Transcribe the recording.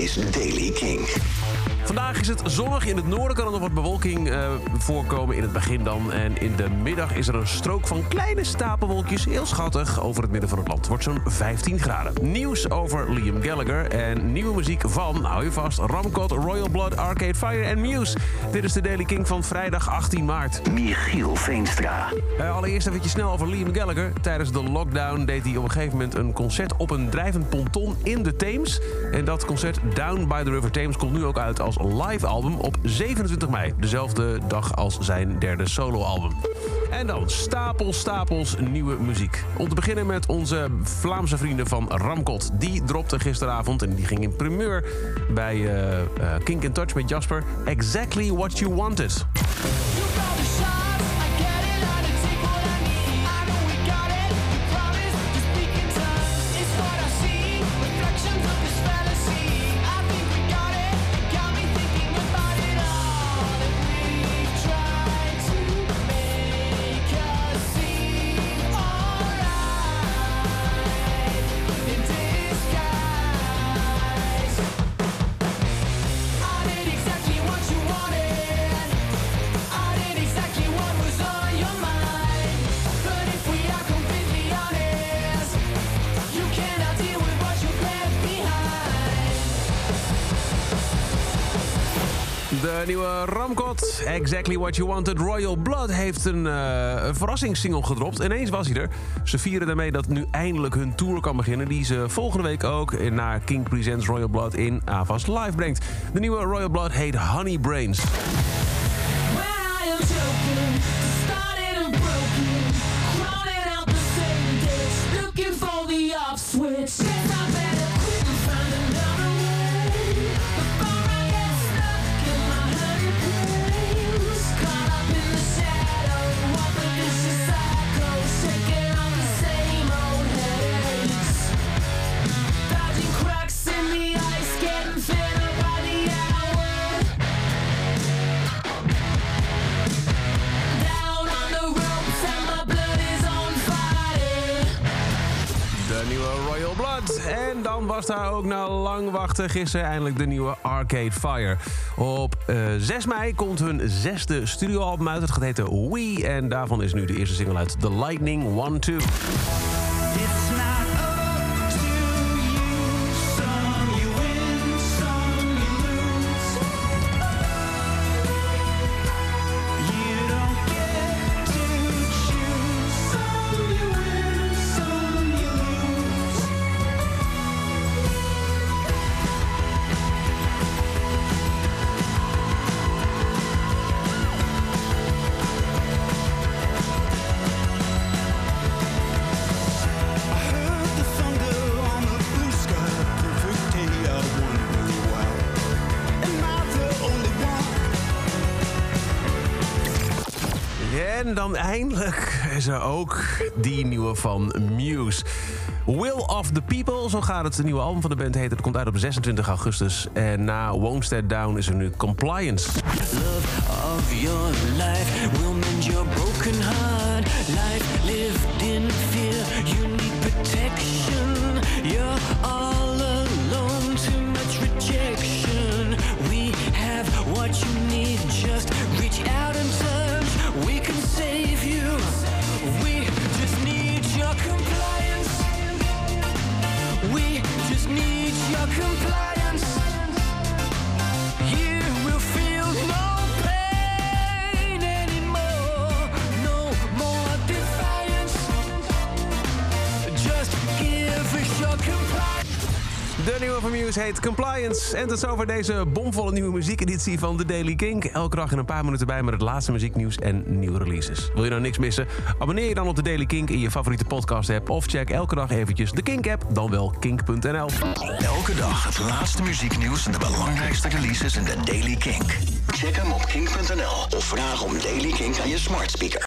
is Daily King. Vandaag is het zonnig. In het noorden kan er nog wat bewolking eh, voorkomen in het begin dan. En in de middag is er een strook van kleine stapelwolkjes. Heel schattig over het midden van het land. Wordt zo'n 15 graden. Nieuws over Liam Gallagher. En nieuwe muziek van, hou je vast, Ramcot, Royal Blood, Arcade Fire en Muse. Dit is de Daily King van vrijdag 18 maart. Michiel Veenstra. Uh, allereerst even snel over Liam Gallagher. Tijdens de lockdown deed hij op een gegeven moment een concert op een drijvend ponton in de Theems. En dat concert Down by the River Thames komt nu ook uit als live album op 27 mei. Dezelfde dag als zijn derde soloalbum. En dan stapels, stapels nieuwe muziek. Om te beginnen met onze Vlaamse vrienden van Ramkot. Die dropte gisteravond en die ging in primeur bij uh, uh, Kink in Touch met Jasper. Exactly what you wanted. De nieuwe Ramkot, Exactly What You Wanted, Royal Blood, heeft een, uh, een verrassingssingle gedropt. Ineens was hij er. Ze vieren daarmee dat nu eindelijk hun tour kan beginnen... die ze volgende week ook naar King Presents Royal Blood in Avas Live brengt. De nieuwe Royal Blood heet Honey Brains. Switch. Royal Blood. En dan was daar ook na lang wachten gisteren eindelijk de nieuwe Arcade Fire. Op uh, eh, 6 mei komt hun zesde studioalbum uit. Het gaat heten We. En daarvan is nu de eerste single uit The Lightning 1-2. En dan eindelijk is er ook die nieuwe van Muse. Will of the People, zo gaat het. De nieuwe album van de band heet. Het komt uit op 26 augustus. En na Won't Down is er nu Compliance. Love of your life will mend your De nieuwe van Muse heet Compliance. En tot zover deze bomvolle nieuwe muziekeditie van The Daily Kink. Elke dag in een paar minuten bij met het laatste muzieknieuws en nieuwe releases. Wil je nou niks missen? Abonneer je dan op The Daily Kink in je favoriete podcast app. Of check elke dag eventjes de Kink app, dan wel kink.nl. Elke dag het laatste muzieknieuws en de belangrijkste releases in The Daily Kink. Check hem op kink.nl of vraag om Daily Kink aan je smart speaker.